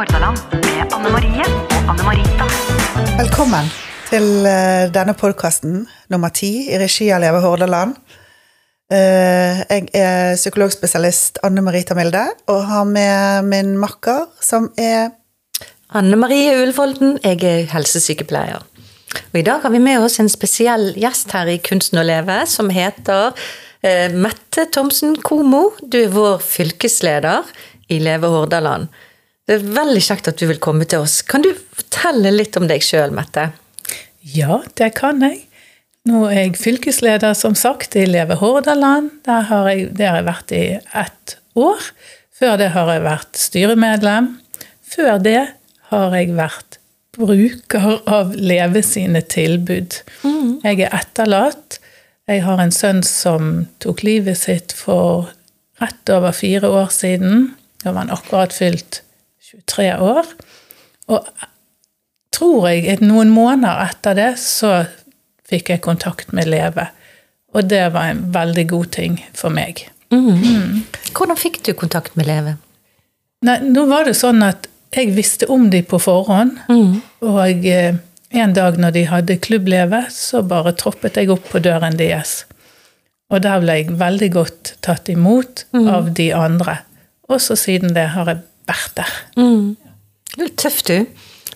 Hordaland med Anne Marie og Anne Marita. Velkommen til eh, denne podkasten, nummer ti, i regi av Leve Hordaland. Eh, Jeg er psykologspesialist Anne Marita Milde, og har med min makker, som er Anne Marie Ulfolden. jeg er helsesykepleier. Og I dag har vi med oss en spesiell gjest her i Kunsten å leve, som heter eh, Mette Thomsen Komo. Du er vår fylkesleder i Leve Hordaland. Det er veldig kjekt at du vil komme til oss. Kan du fortelle litt om deg sjøl, Mette? Ja, det kan jeg. Nå er jeg fylkesleder, som sagt, i Leve Hordaland. Der har jeg, det har jeg vært i ett år. Før det har jeg vært styremedlem. Før det har jeg vært bruker av Leve sine tilbud. Jeg er etterlatt. Jeg har en sønn som tok livet sitt for rett over fire år siden. Da var han akkurat fylt 23 år. Og tror jeg at noen måneder etter det så fikk jeg kontakt med Leve. Og det var en veldig god ting for meg. Hvordan fikk du kontakt med Leve? Nei, nå var det sånn at jeg visste om de på forhånd. Og eh, en dag når de hadde klubbleve, så bare troppet jeg opp på døren deres. Og der ble jeg veldig godt tatt imot av de andre. Og så siden det har jeg vært der. Du er litt tøft, du.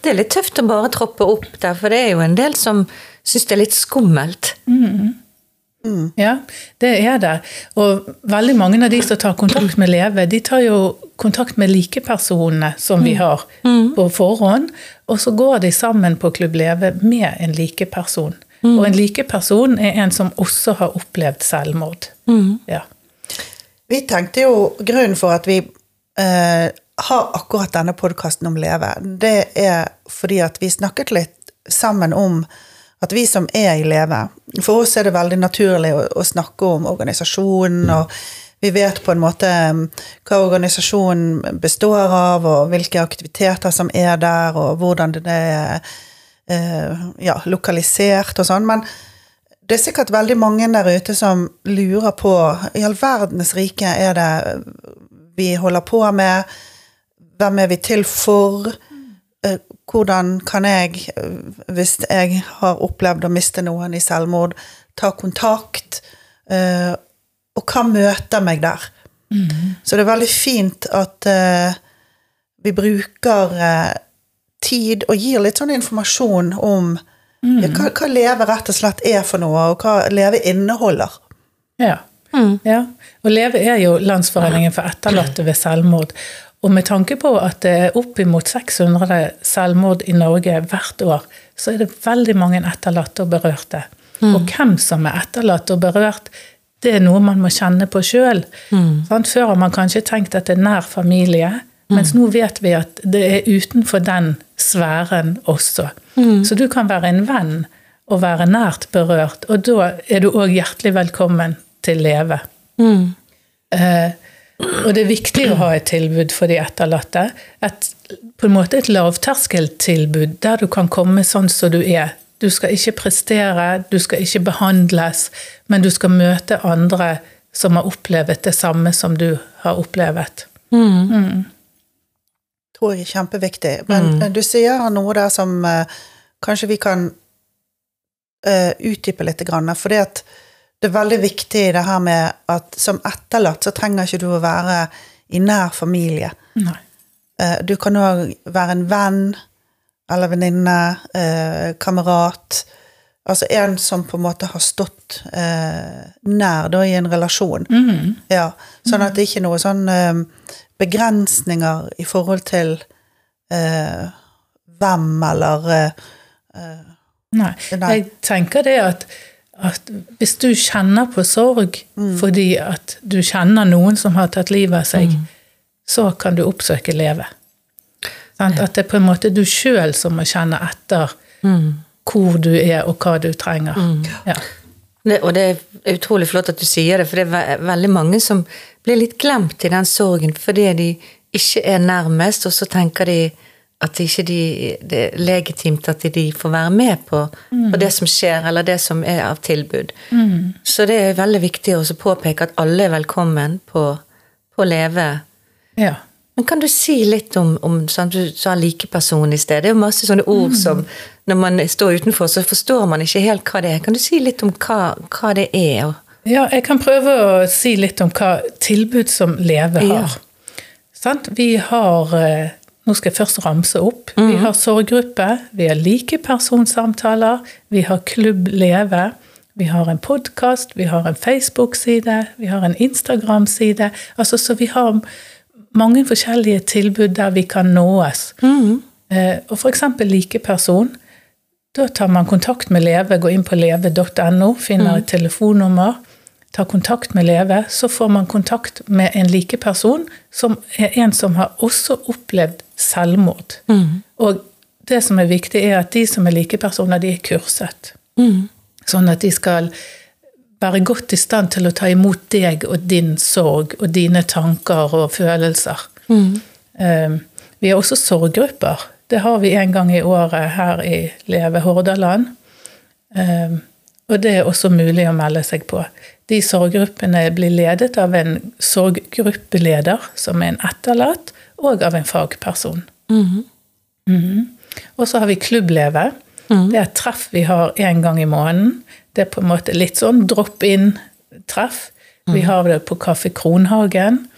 Det er litt tøft å bare troppe opp der, for det er jo en del som syns det er litt skummelt. Ja, det er det. Og veldig mange av de som tar kontakt med Leve, de tar jo kontakt med likepersonene som vi har på forhånd, og så går de sammen på Klubb Leve med en likeperson. Og en likeperson er en som også har opplevd selvmord. Ja. Vi tenkte jo grunnen for at vi eh, har akkurat denne podkasten om Leve, det er fordi at vi snakket litt sammen om at vi som er i Leve For oss er det veldig naturlig å, å snakke om organisasjonen, og vi vet på en måte um, hva organisasjonen består av, og hvilke aktiviteter som er der, og hvordan det er eh, ja, lokalisert og sånn. Men det er sikkert veldig mange der ute som lurer på i all verdens rike er det vi holder på med? Hvem er vi til for? Eh, Hvordan kan jeg, eh, hvis jeg har opplevd å miste noen i selvmord, ta kontakt? Eh, Og hva møter meg der? Så det er veldig fint at eh, vi bruker tid og gir litt sånn informasjon om ja, hva, hva leve rett og slett er for noe, og hva leve inneholder. Ja. ja. Og Leve er jo Landsforeningen for etterlatte ved selvmord. Og med tanke på at det er oppimot 600 selvmord i Norge hvert år, så er det veldig mange etterlatte og berørte. Og hvem som er etterlatt og berørt, det er noe man må kjenne på sjøl. Før har man kanskje tenkt at det er nær familie, mens nå vet vi at det er utenfor den sfæren også. Så du kan være en venn og være nært berørt, og da er du òg hjertelig velkommen til Leve. Eh, og det er viktig å ha et tilbud for de etterlatte. Et, på en måte et lavterskeltilbud der du kan komme sånn som du er. Du skal ikke prestere, du skal ikke behandles, men du skal møte andre som har opplevd det samme som du har opplevd. tror jeg er kjempeviktig. Men mm. du sier noe der som eh, kanskje vi kan uh, utdype litt. Grann, for det at det er veldig viktig det her med at som etterlatt så trenger ikke du å være i nær familie. Nei. Eh, du kan òg være en venn eller venninne, eh, kamerat. Altså en som på en måte har stått eh, nær da, i en relasjon. Ja, sånn at det ikke er noen sånn eh, begrensninger i forhold til hvem eller. Nei. Jeg tenker det at, at hvis du kjenner på sorg fordi at du kjenner noen som har tatt livet av seg, så kan du oppsøke Leve. Sånn? At det er på en måte du sjøl som må kjenne etter hvor du er, og hva du trenger. Ja. Det, og det er utrolig flott at du sier det, for det er ve veldig mange som blir litt glemt i den sorgen fordi de ikke er nærmest, og så tenker de at ikke de, det er legitimt at de får være med på, på det som skjer, eller det som er av tilbud. Så det er veldig viktig å påpeke at alle er velkommen på, på Leve. ja. Men kan du si litt om, om sånn, Du sa likeperson i sted. Det er jo masse sånne ord Mm. som når man står utenfor, så forstår man ikke helt hva det er. Kan du si litt om hva, hva det er? Ja, jeg kan prøve å si litt om hva tilbud som Leve har. Ja. Sant? Vi har eh, Nå skal jeg først ramse opp. Vi har sorggruppe, vi har likepersonsamtaler, vi har Klubb Leve. Vi har en podkast, vi har en Facebook-side, vi har en Instagram-side. Altså, så vi har mange forskjellige tilbud der vi kan nåes. Eh, og eksempel likeperson. Da tar man kontakt med Leve, går inn på leve.no, finner et telefonnummer, tar kontakt med Leve. Så får man kontakt med en likeperson, som er en som har også opplevd selvmord. Og det som er viktig, er at de som er likepersoner, de er kurset. Sånn at de skal være godt i stand til å ta imot deg og din sorg og dine tanker og følelser. Eh, Vi har også sorggrupper. Det har vi en gang i året her i Leve Hordaland. Um, Og det er også mulig å melde seg på. De sorggruppene blir ledet av en sorggruppeleder, som er en etterlatt, og av en fagperson. Mhm. Og så har vi Klubbleve. Det er et treff vi har én gang i måneden. Det er på en måte litt sånn drop-in-treff. Vi har det på Kaffe Kronhagen.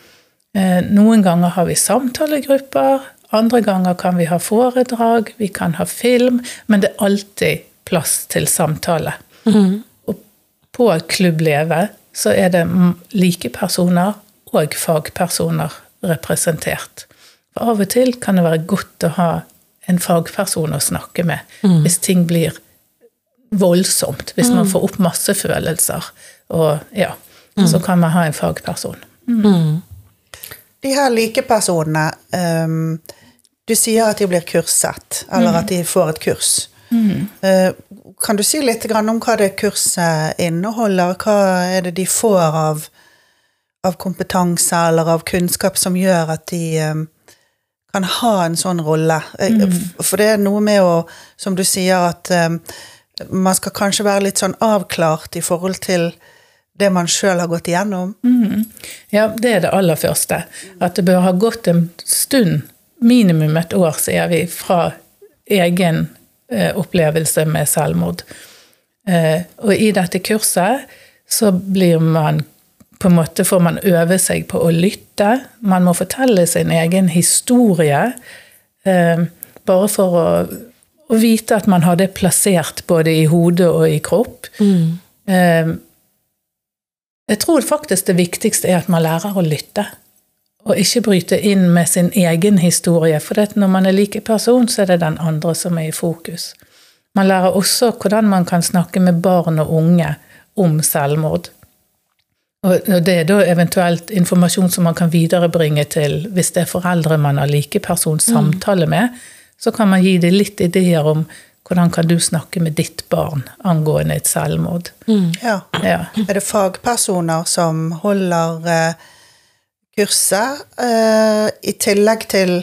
Eh, Noen ganger har vi samtalegrupper, andre ganger kan vi ha foredrag, vi kan ha film, men det er alltid plass til samtale. Og på Klubb Leve så er det likepersoner og fagpersoner representert. For av og til kan det være godt å ha en fagperson å snakke med hvis ting blir voldsomt, hvis man får opp masse følelser. Og ja, så kan man ha en fagperson. De her likepersonene um, Du sier at de blir kurset, eller at de får et kurs. Uh, kan du si litt om hva det kurset inneholder? Hva er det de får av, av kompetanse eller av kunnskap som gjør at de um, kan ha en sånn rolle? Mm. For det er noe med å, som du sier, at um, man skal kanskje være litt sånn avklart i forhold til det man sjøl har gått igjennom. Ja, det er det aller første. At det bør ha gått en stund, minimum et år, sier vi, fra egen eh, opplevelse med selvmord. Eh, og i dette kurset så blir man på en måte får man øve seg på å lytte. Man må fortelle sin egen historie. Eh, bare for å, å vite at man har det plassert både i hodet og i kropp. Eh, jeg tror faktisk det viktigste er at man lærer å lytte. Og ikke bryte inn med sin egen historie. For når man er like person, så er det den andre som er i fokus. Man lærer også hvordan man kan snakke med barn og unge om selvmord. Og det er da eventuelt informasjon som man kan viderebringe til hvis det er foreldre man har likeperson samtale med, så kan man gi dem litt ideer om hvordan kan du snakke med ditt barn angående et selvmord. Ja. Ja. Er det fagpersoner som holder eh, kurset, eh, i tillegg til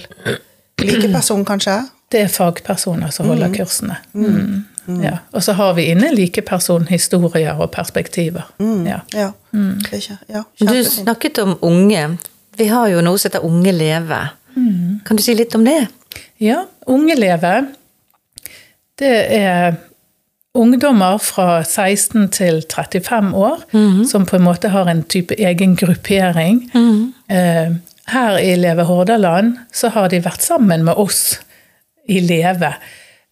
likeperson, kanskje? Det er fagpersoner som holder kursene. Mm. Ja. Og så har vi inne likepersonhistorier og perspektiver. Ja. Ja. Det er ikke, ja Du snakket om unge. Vi har jo noe som heter Unge leve. Kan du si litt om det? ja, Unge leve, det er ungdommer fra 16 til 35 år som på en måte har en type egen gruppering. Eh, Her i Leve Hordaland så har de vært sammen med oss i Leve.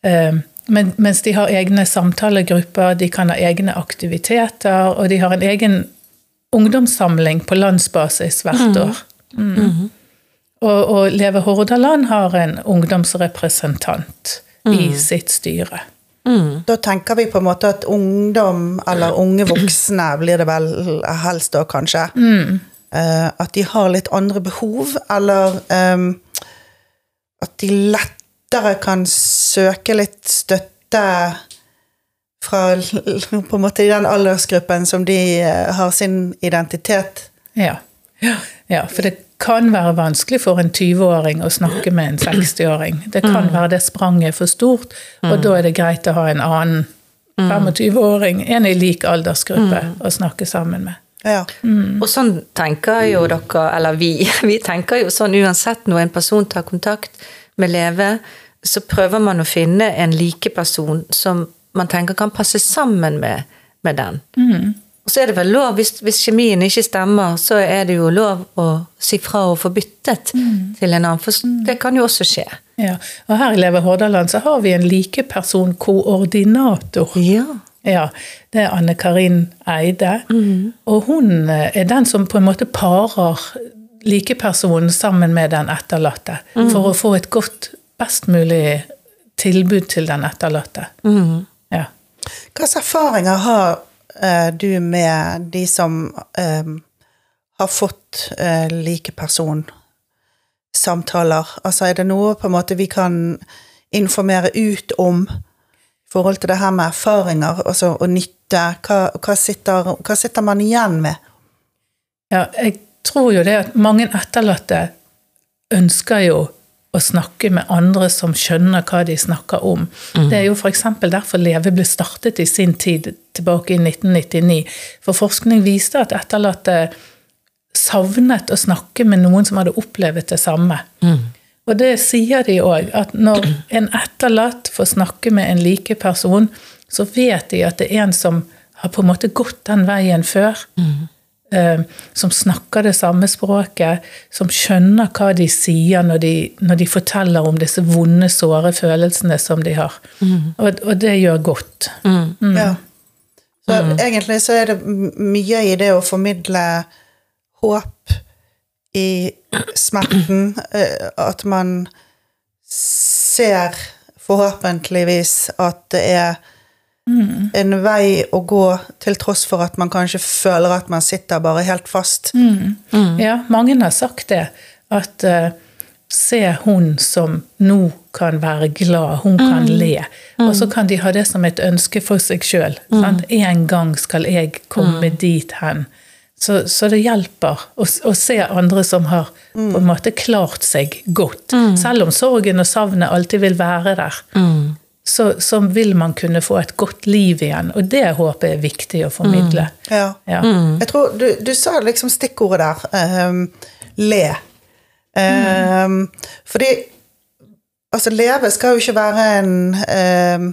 Eh, Men, mens de har egne samtalegrupper, de kan ha egne aktiviteter, og de har en egen ungdomssamling på landsbasis hvert år. Mm. Og, og Leve Hordaland har en ungdomsrepresentant i sitt styre. Da tenker vi på en måte at ungdom, eller unge voksne, blir det vel helst da, kanskje. Eh, at de har litt andre behov, eller um, at de lettere kan søke litt støtte fra på en måte i den aldersgruppen som de eh, har sin identitet. Ja. Ja, ja, for det kan være vanskelig for en 20-åring å snakke med en 60-åring. Det kan være det spranget er for stort, og da er det greit å ha en annen 25-åring, en i lik aldersgruppe, å snakke sammen med. Ja. Og sånn tenker jo dere, eller vi, vi tenker jo sånn uansett når en person tar kontakt med Leve, så prøver man å finne en likeperson som man tenker kan passe sammen med, med den. Og så er det vel lov, hvis, hvis kjemien ikke stemmer, så er det jo lov å si fra og få byttet til en annen, for det kan jo også skje. Ja. Og her i Leve Hordaland så har vi en likepersonkoordinator. Ja. Ja, det er Anne Karin Eide. Og hun eh, er den som på en måte parer likepersonen sammen med den etterlatte. For å få et godt, best mulig tilbud til den etterlatte. Ja. Hva slags erfaringer har eh, du med de som eh, har fått eh, likepersonsamtaler? Altså, er det noe på en måte vi kan informere ut om i forhold til det her med erfaringer altså, og nytte? Hva, hva, sitter, hva sitter man igjen med? Ja, jeg tror jo det at mange etterlatte ønsker jo å snakke med andre som skjønner hva de snakker om. Det er jo f.eks. derfor Leve ble startet i sin tid, tilbake i 1999. For forskning viste at etterlatte savnet å snakke med noen som hadde opplevd det samme. Og det sier de òg, at når en etterlatt får snakke med en like person, så vet de at det er en som har på en måte gått den veien før. eh, som snakker det samme språket, som skjønner hva de sier når de, når de forteller om disse vonde, såre følelsene som de har. Og, og det gjør godt. Ja. Så egentlig så er det mye i det å formidle håp i smerten, eh, at man ser forhåpentligvis at det er en vei å gå, til tross for at man kanskje føler at man sitter bare helt fast. Ja, mange har sagt det. At uh, se hun som nå kan være glad, hun kan le. Og så kan de ha det som et ønske for seg sjøl. En gang skal jeg komme dit hen. Så, så det hjelper å, å se andre som har på en måte klart seg godt. Selv om sorgen og savnet alltid vil være der. Så, så vil man kunne få et godt liv igjen, og det håper jeg er viktig å formidle. Ja. Ja. Jeg tror du, du sa liksom stikkordet der. Um, le. Ehm, Fordi altså, leve skal jo ikke være en um,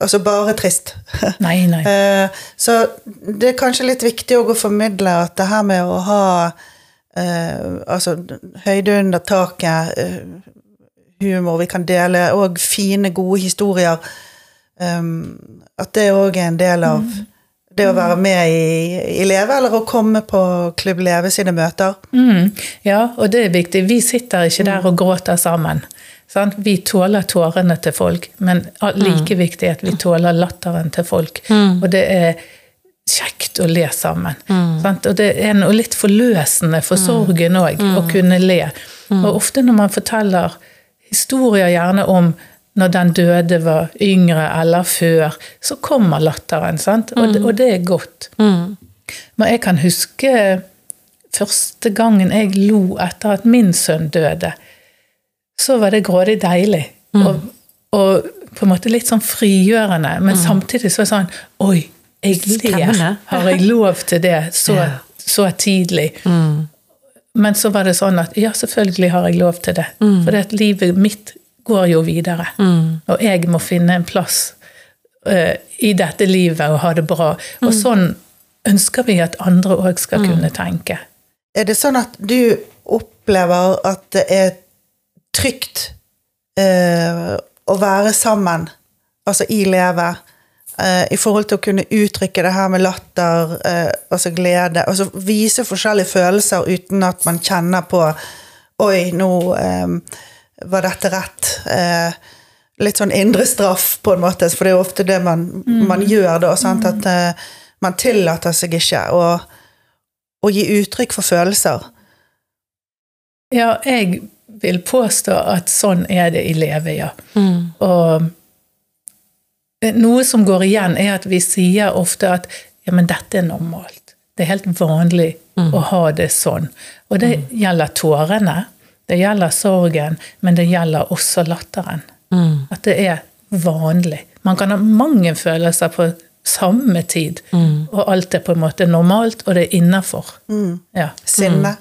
Altså bare trist. Nei, nei. Eh, Så det er kanskje litt viktig å formidle at det her med å ha eh, altså høyde under taket, eh, humor vi kan dele, og fine, gode historier um, At det òg er en del av det å være med i, i Leve, eller å komme på Klubb Leve sine møter. Mm, ja, og det er viktig. Vi sitter ikke der og gråter sammen. Sant? Vi tåler tårene til folk, men like viktig at vi tåler latteren til folk. Og det er kjekt å le sammen. Sant? Og det er noe litt forløsende for sorgen òg, å kunne le. Og ofte når man forteller historier gjerne om når den døde var yngre eller før, så kommer latteren. Sant? Og, det- og det er godt. Men jeg kan huske første gangen jeg lo etter at min sønn døde. Så var det grådig deilig. Og, og på en måte litt sånn frigjørende. Men samtidig så var det sånn Oi, jeg ler. Har jeg lov til det så, så tidlig? Men så var det sånn at ja, selvfølgelig har jeg lov til det. For det at livet mitt går jo videre. Og jeg må finne en plass uh, i dette livet og ha det bra. Og sånn ønsker vi at andre òg skal kunne tenke. Er det sånn at du opplever at det er trygt uh, å være sammen, altså i Leve, eh, i forhold til å kunne uttrykke det her med latter, eh, altså glede, altså vise forskjellige følelser uten at man kjenner på Oi, nå eh, var dette rett. Eh, litt sånn indre straff, på en måte, for det er jo ofte det man, man gjør da. Sant? At eh, man tillater seg ikke å, å gi uttrykk for følelser. Ja, jeg vil påstå at sånn er det i Leve, ja. Og eh, noe som går igjen, er at vi sier ofte at ja, men dette er normalt. Det er helt vanlig å ha det sånn. Og det gjelder tårene, det gjelder sorgen, men det gjelder også latteren. At det er vanlig. Man kan ha mange følelser på samme tid. Og alt er på en måte normalt, og det er innafor. Ja. Sinne,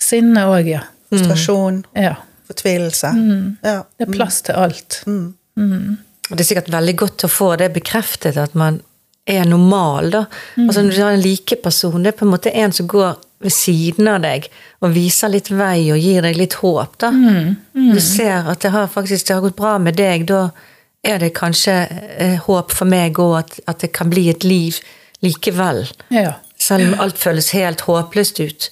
Sinne òg, ja. frustrasjon, ja. fortvilelse. Ja. Det er plass til alt. Og det er sikkert veldig godt å få det bekreftet, at man er normal, da. Altså Når du har en likeperson, det er på en måte en som går ved siden av deg og viser litt vei og gir deg litt håp, da. Du ser at det har faktisk det har gått bra med deg, da er det kanskje eh, håp for meg òg, at, at det kan bli et liv likevel. Ja. Selv om alt føles helt håpløst ut.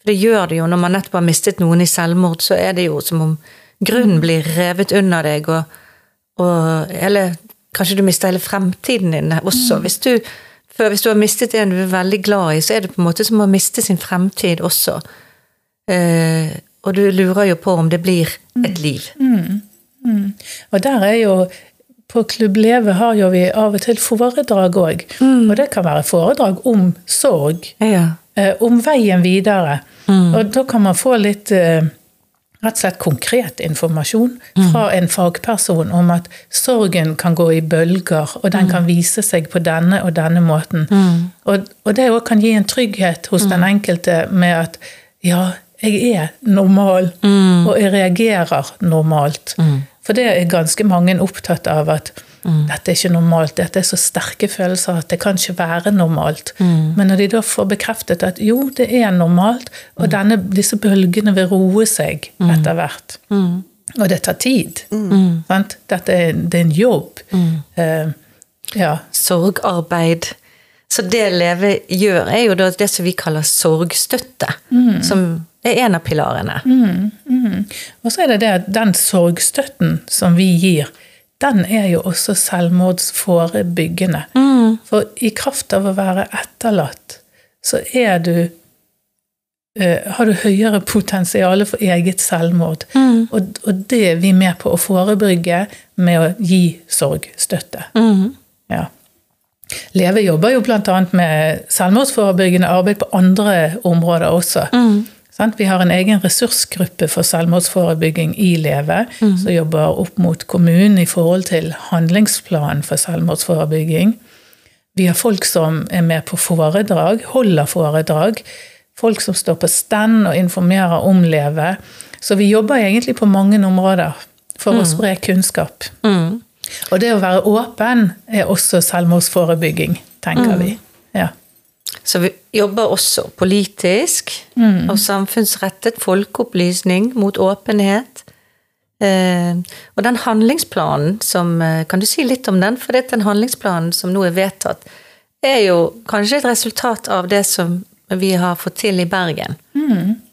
For det gjør det jo når man nettopp har mistet noen i selvmord, så er det jo som om grunnen blir revet under deg, og, og Eller kanskje du mister hele fremtiden din også. Hvis du, for hvis du har mistet en du er veldig glad i, så er det på en måte som å miste sin fremtid også. Eh, og du lurer jo på om det blir et liv. Og der er jo På Klubb Leve har jo vi av og til foredrag òg. Og det kan være foredrag om sorg. Ja. eh, Om veien videre. Og da kan man få litt eh, rett og slett konkret informasjon fra en fagperson om at sorgen kan gå i bølger, og den kan vise seg på denne og denne måten. Og, og det òg kan gi en trygghet hos den enkelte med at ja, jeg er normal, og jeg reagerer normalt. For det er ganske mange opptatt av at dette er ikke normalt, dette er så sterke følelser at det kan ikke være normalt. Men når de da får bekreftet at jo, det er normalt, og denne, disse bølgene vil roe seg etter hvert. Og det tar tid. Sant? Dette er, det er en jobb. Uh, ja. sorgarbeid. Så det Leve gjør, er jo da det som vi kaller sorgstøtte. Som er en av pilarene. Og så er det det at den sorgstøtten som vi gir, den er jo også selvmordsforebyggende. For i kraft av å være etterlatt, så er du eh, har du høyere potensial for eget selvmord. Og, og det er vi med på å forebygge med å gi sorgstøtte. Ja. Leve jobber jo bl.a. med selvmordsforebyggende arbeid på andre områder også. Sant? Vi har en egen ressursgruppe for selvmordsforebygging i Leve, som jobber opp mot kommunen i forhold til handlingsplanen for selvmordsforebygging. Vi har folk som er med på foredrag, holder foredrag. Folk som står på stand og informerer om Leve. Så vi jobber egentlig på mange områder for å spre kunnskap. Og det å være åpen er også selvmordsforebygging, tenker vi. Ja. Så vi jobber også politisk og samfunnsrettet folkeopplysning mot åpenhet. Eh, og den handlingsplanen som eh, Kan du si litt om den? For det, den handlingsplanen som nå er vedtatt, er jo kanskje et resultat av det som vi har fått til i Bergen.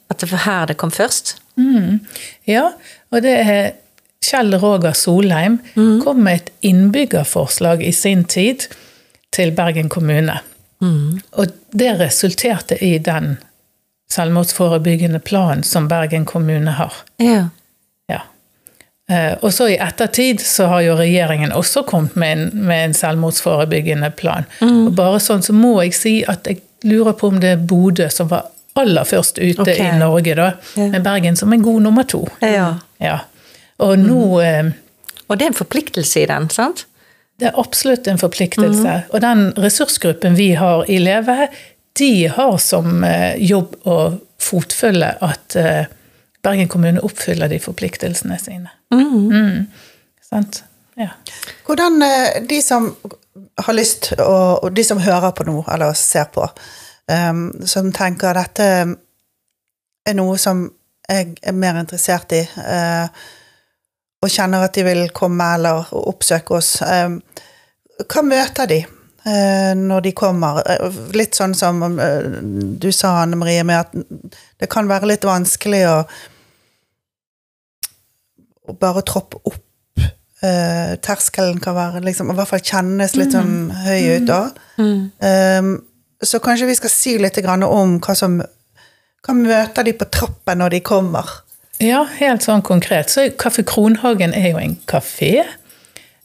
At det var her det kom først. ja, og det er Kjell Roger Solheim kom med et innbyggerforslag i sin tid til Bergen kommune. Og det resulterte i den selvmordsforebyggende planen som Bergen kommune har. Ja. Ja. Eh, Og så i ettertid så har jo regjeringen også kommet med en, med en selvmordsforebyggende plan. Og bare sånn så må jeg si at jeg lurer på om det er Bodø som var aller først ute okay. i Norge, da. Med Bergen som en god nummer to. ja. Ja. Og nå eh, Og det er en forpliktelse i den, sant? Det er absolutt en forpliktelse. Og den ressursgruppen vi har i Leve, de har som eh, jobb å fotfølge at eh, Bergen kommune oppfyller de forpliktelsene sine. Mm. Sant? Ja. Hvordan eh, de som har lyst, og, de som hører på nå, eller ser på, em, som tenker dette er noe som jeg er mer interessert i, eh, og kjenner at de vil komme eller oppsøke oss, em, hva møter de eh, når de kommer? Eh, Litt sånn som eh, du sa, Anne Marie, med at det kan være litt vanskelig å, å bare troppe opp eh, terskelen kan være liksom, i hvert fall kjennes litt sånn høy ut da. Um, så kanskje vi skal si litt grann om hva som Hva møter de på trappen når de kommer? Ja, helt sånn konkret. Så Kaffe Kronhagen er jo en kafé.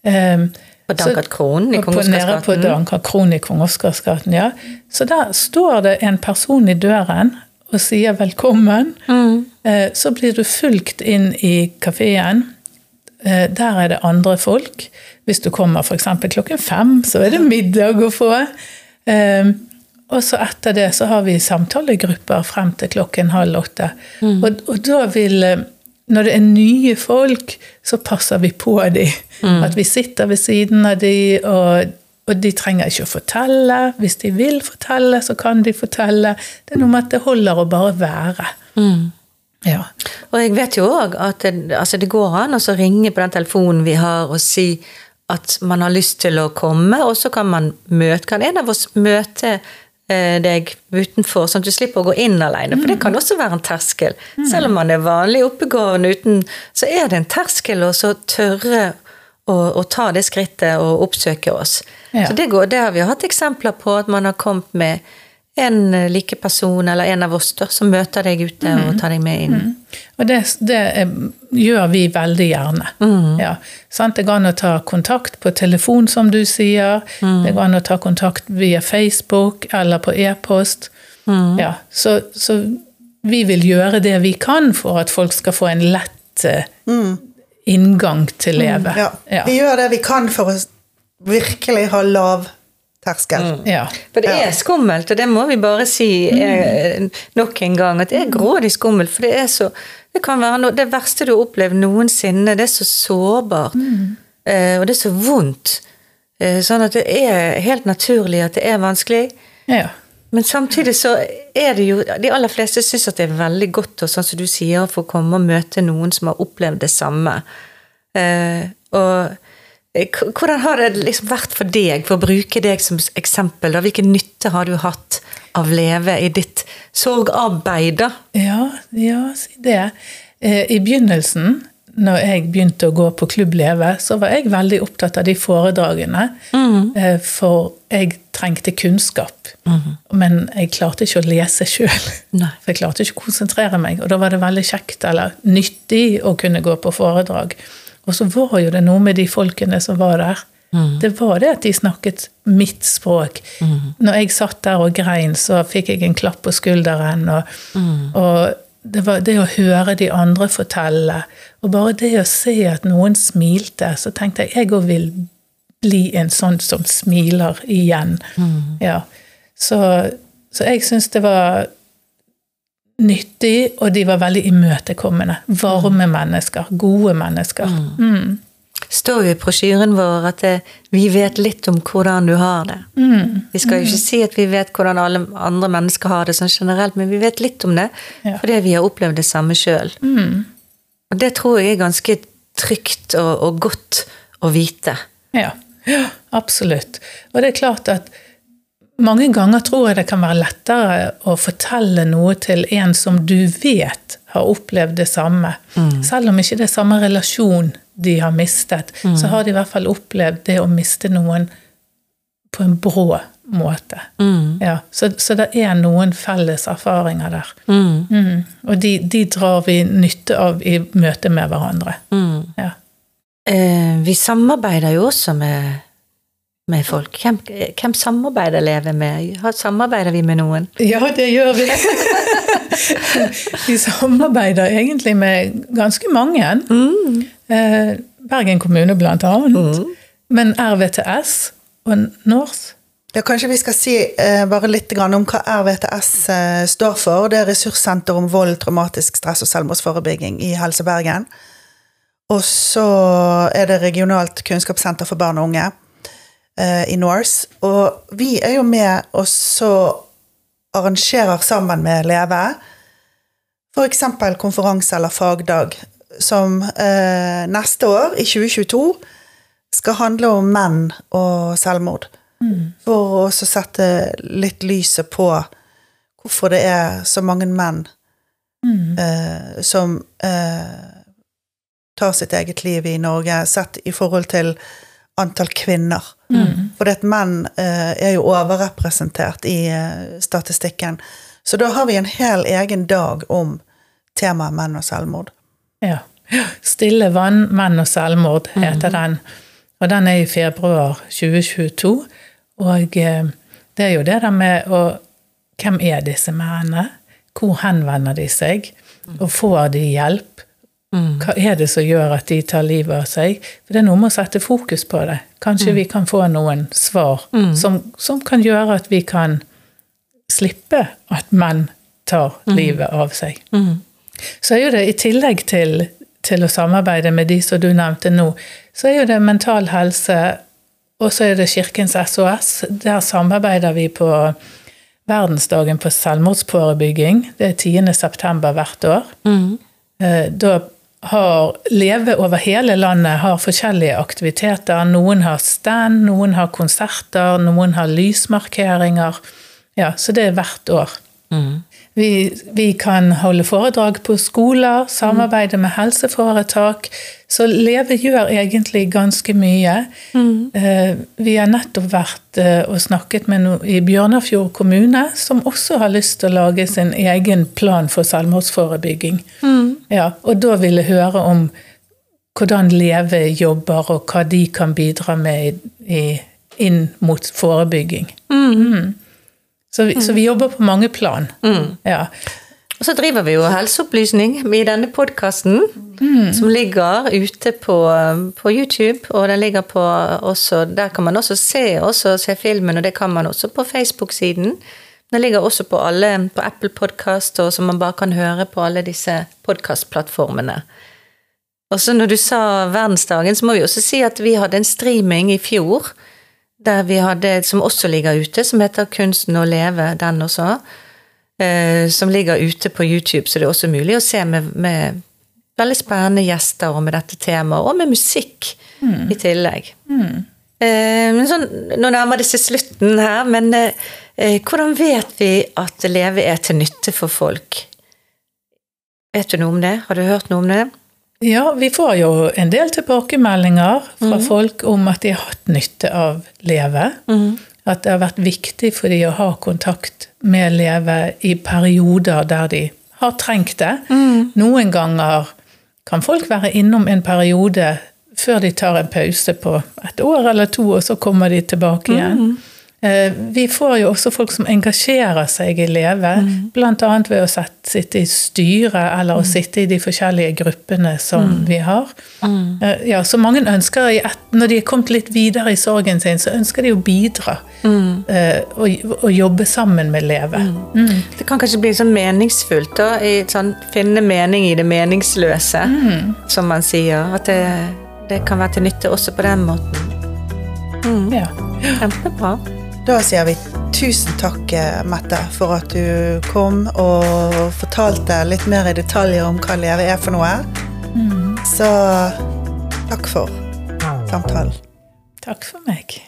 Um, På Dankert Kronen i Kong på- Oscarsgaten. Kronen i Kong Oscarsgaten, ja. Så der står det en person i døren og sier velkommen. Mm. Eh, Så blir du fulgt inn i kafeen. eh, der er det andre folk. Hvis du kommer f.eks. klokken fem, så er det middag å få. Eh, og så etter det så har vi samtalegrupper frem til klokken halv åtte. Mm. Og, og da vil eh, Når det er nye folk, så passer vi på dem. Mm. At vi sitter ved siden av dem, og, og de trenger ikke å fortelle. Hvis de vil fortelle, så kan de fortelle. Det er noe med at det holder å bare være. Mm. Ja. Og jeg vet jo òg at det, altså det går an å ringe på den telefonen vi har og si at man har lyst til å komme, og så kan man møte Kan en av oss møte deg utenfor, sånn at du slipper å gå inn alene? For det kan også være en terskel. Selv om man er vanlig oppegående uten, så er det en terskel å så tørre å, å ta det skrittet og oppsøke oss. Ja. Så det, går, det har vi hatt eksempler på, at man har kommet med en like person eller en av oss da, som møter deg ute og tar deg med inn. Og det, det er, gjør vi veldig gjerne. Ja. Sant? Det går an å ta kontakt på telefon, som du sier. Det går an å ta kontakt via Facebook eller på e-post. Ja. Så, så vi vil gjøre det vi kan for at folk skal få en lett eh, inngang til leve. Ja. Ja. Vi gjør det vi kan for å virkelig ha lav terskel. Ja. For det er skummelt, og det må vi bare si eh, nok en gang, at det er grådig skummelt. For det er så Det kan være no, det verste du har opplevd noensinne. Det er så sårbart. Eh, og det er så vondt. Eh, sånn at det er helt naturlig at det er vanskelig. ja. Men samtidig så er det jo De aller fleste syns at det er veldig godt og sånn som du sier, å få komme og møte noen som har opplevd det samme. Eh, og hvordan har det liksom vært for deg, for å bruke deg som eksempel? da? Hvilken nytte har du hatt av Leve i ditt sorgarbeid? da? Ja, ja, si det. Eh, I begynnelsen, når jeg begynte å gå på Klubb Leve, så var jeg veldig opptatt av de foredragene. Mm. For jeg trengte kunnskap. Men jeg klarte ikke å lese sjøl. For jeg klarte ikke å konsentrere meg. Og da var det veldig kjekt eller nyttig å kunne gå på foredrag. Og så var jo det noe med de folkene som var der. Det var det at de snakket mitt språk. Når jeg satt der og grein, så fikk jeg en klapp på skulderen. Og, og det var det å høre de andre fortelle, og bare det å se at noen smilte, så tenkte jeg jeg òg vil bli en sånn som smiler igjen. Ja. Så, så jeg syns det var nyttig, og de var veldig imøtekommende. Varme mennesker. Gode mennesker. Mm. står jo i brosjyren vår at det, vi vet litt om hvordan du har det. Vi skal jo ikke si at vi vet hvordan alle andre mennesker har det sånn generelt, men vi vet litt om det Ja. fordi vi har opplevd det samme sjøl. Og det tror jeg er ganske trygt og, og godt å vite. Ja. ja, absolutt. Og det er klart at mange ganger tror jeg det kan være lettere å fortelle noe til en som du vet har opplevd det samme. Selv om ikke det er samme relasjon de har mistet, så har de i hvert fall opplevd det å miste noen på en brå måte. Ja, så, så det er noen felles erfaringer der. Mm. Og de, de drar vi nytte av i møte med hverandre. Ja. Eh, vi samarbeider jo også med, med folk. Hvem, hvem samarbeider Leve med? Samarbeider vi med noen? Ja, det gjør vi. vi samarbeider egentlig med ganske mange. Eh, Bergen kommune blant annet. Men RVTS og NORS. Ja, kanskje vi skal si eh, bare litt grann om hva RVTS eh, står for. Det er Ressurssenter om vold, traumatisk stress og selvmordsforebygging i Helse Bergen. Og så er det Regionalt kunnskapssenter for barn og unge i Norse. Og vi er jo med og så arrangerer sammen med Leve f.eks. konferanse eller fagdag som eh, neste år, i 2022, skal handle om menn og selvmord. For å sette litt lyset på hvorfor det er så mange menn eh, som eh, tar sitt eget liv i Norge, sett i forhold til antall kvinner. For det at menn eh, er jo overrepresentert i eh, statistikken. Så da har vi en hel egen dag om temaet menn og selvmord. Ja. Stille vann, menn og selvmord heter den. Og den er i februar 2022. Og eh, det er jo det der med å Hvem er disse mennene? Hvor henvender de seg? Og får de hjelp? Hva er det som gjør at de tar livet av seg? For det er noe med å sette fokus på det. Kanskje vi kan få noen svar som, som kan gjøre at vi kan slippe at menn tar livet av seg. Så er jo det i tillegg til, til å samarbeide med de som du nevnte nå, så er jo det mental helse, og så er det Kirkens SOS. Der samarbeider vi på verdensdagen for selvmordsforebygging. Det er 10. september hvert år. Mm. Da har Leve over hele landet har forskjellige aktiviteter. Noen har stand, noen har konserter, noen har lysmarkeringer. Ja, så det er hvert år. Vi, vi kan holde foredrag på skoler, samarbeide med helseforetak. Så Leve gjør egentlig ganske mye. Eh, Vi har nettopp vært eh, og snakket med noen i Bjørnafjord kommune, som også har lyst til å lage sin egen plan for selvmordsforebygging. Ja, og da vil jeg høre om hvordan Leve jobber, og hva de kan bidra med i, inn mot forebygging. Mm. Så, vi, så vi jobber på mange plan. Ja. Og så driver vi jo helseopplysning i denne podkasten, som ligger ute på, på YouTube, og den ligger på også Der kan man også se, også se filmen, og det kan man også på Facebook-siden. Den ligger også på alle på Apple Podcast, og som man bare kan høre på alle disse podkastplattformene. Og så når du sa verdensdagen, så må vi også si at vi hadde en streaming i fjor, der vi hadde, som også ligger ute, som heter Kunsten å leve, den også. eh, Som ligger ute på YouTube, så det er også mulig å se med, med veldig spennende gjester og med dette temaet, og med musikk i tillegg. Eh, men sånn, nå nærmer det seg slutten her, men eh, eh, hvordan vet vi at leve er til nytte for folk? Vet du noe om det? Har du hørt noe om det? Ja, vi får jo en del tilbakemeldinger fra folk om at de har hatt nytte av Leve. At det har vært viktig for de å ha kontakt med Leve i perioder der de har trengt det. Noen ganger kan folk være innom en periode før de tar en pause på et år eller to, og så kommer de tilbake igjen. Mm. Vi får jo også folk som engasjerer seg i Leve, blant bl.a. ved å sette, sitte i styret eller å sitte i de forskjellige gruppene som vi har. Mm. Ja, så mange ønsker, Når de er kommet litt videre i sorgen sin, så ønsker de å bidra Mm. og, og jobbe sammen med Leve. Mm. Det kan kanskje bli sånn meningsfullt, da. I sånn, finne mening i det meningsløse, som man sier. At det, det kan være til nytte også på den måten. Ja. Kjempebra. Da sier vi tusen takk, eh, Mette, for at du kom og fortalte litt mer i detaljer om hva Leve er for noe. Så takk for samtalen. Takk for meg.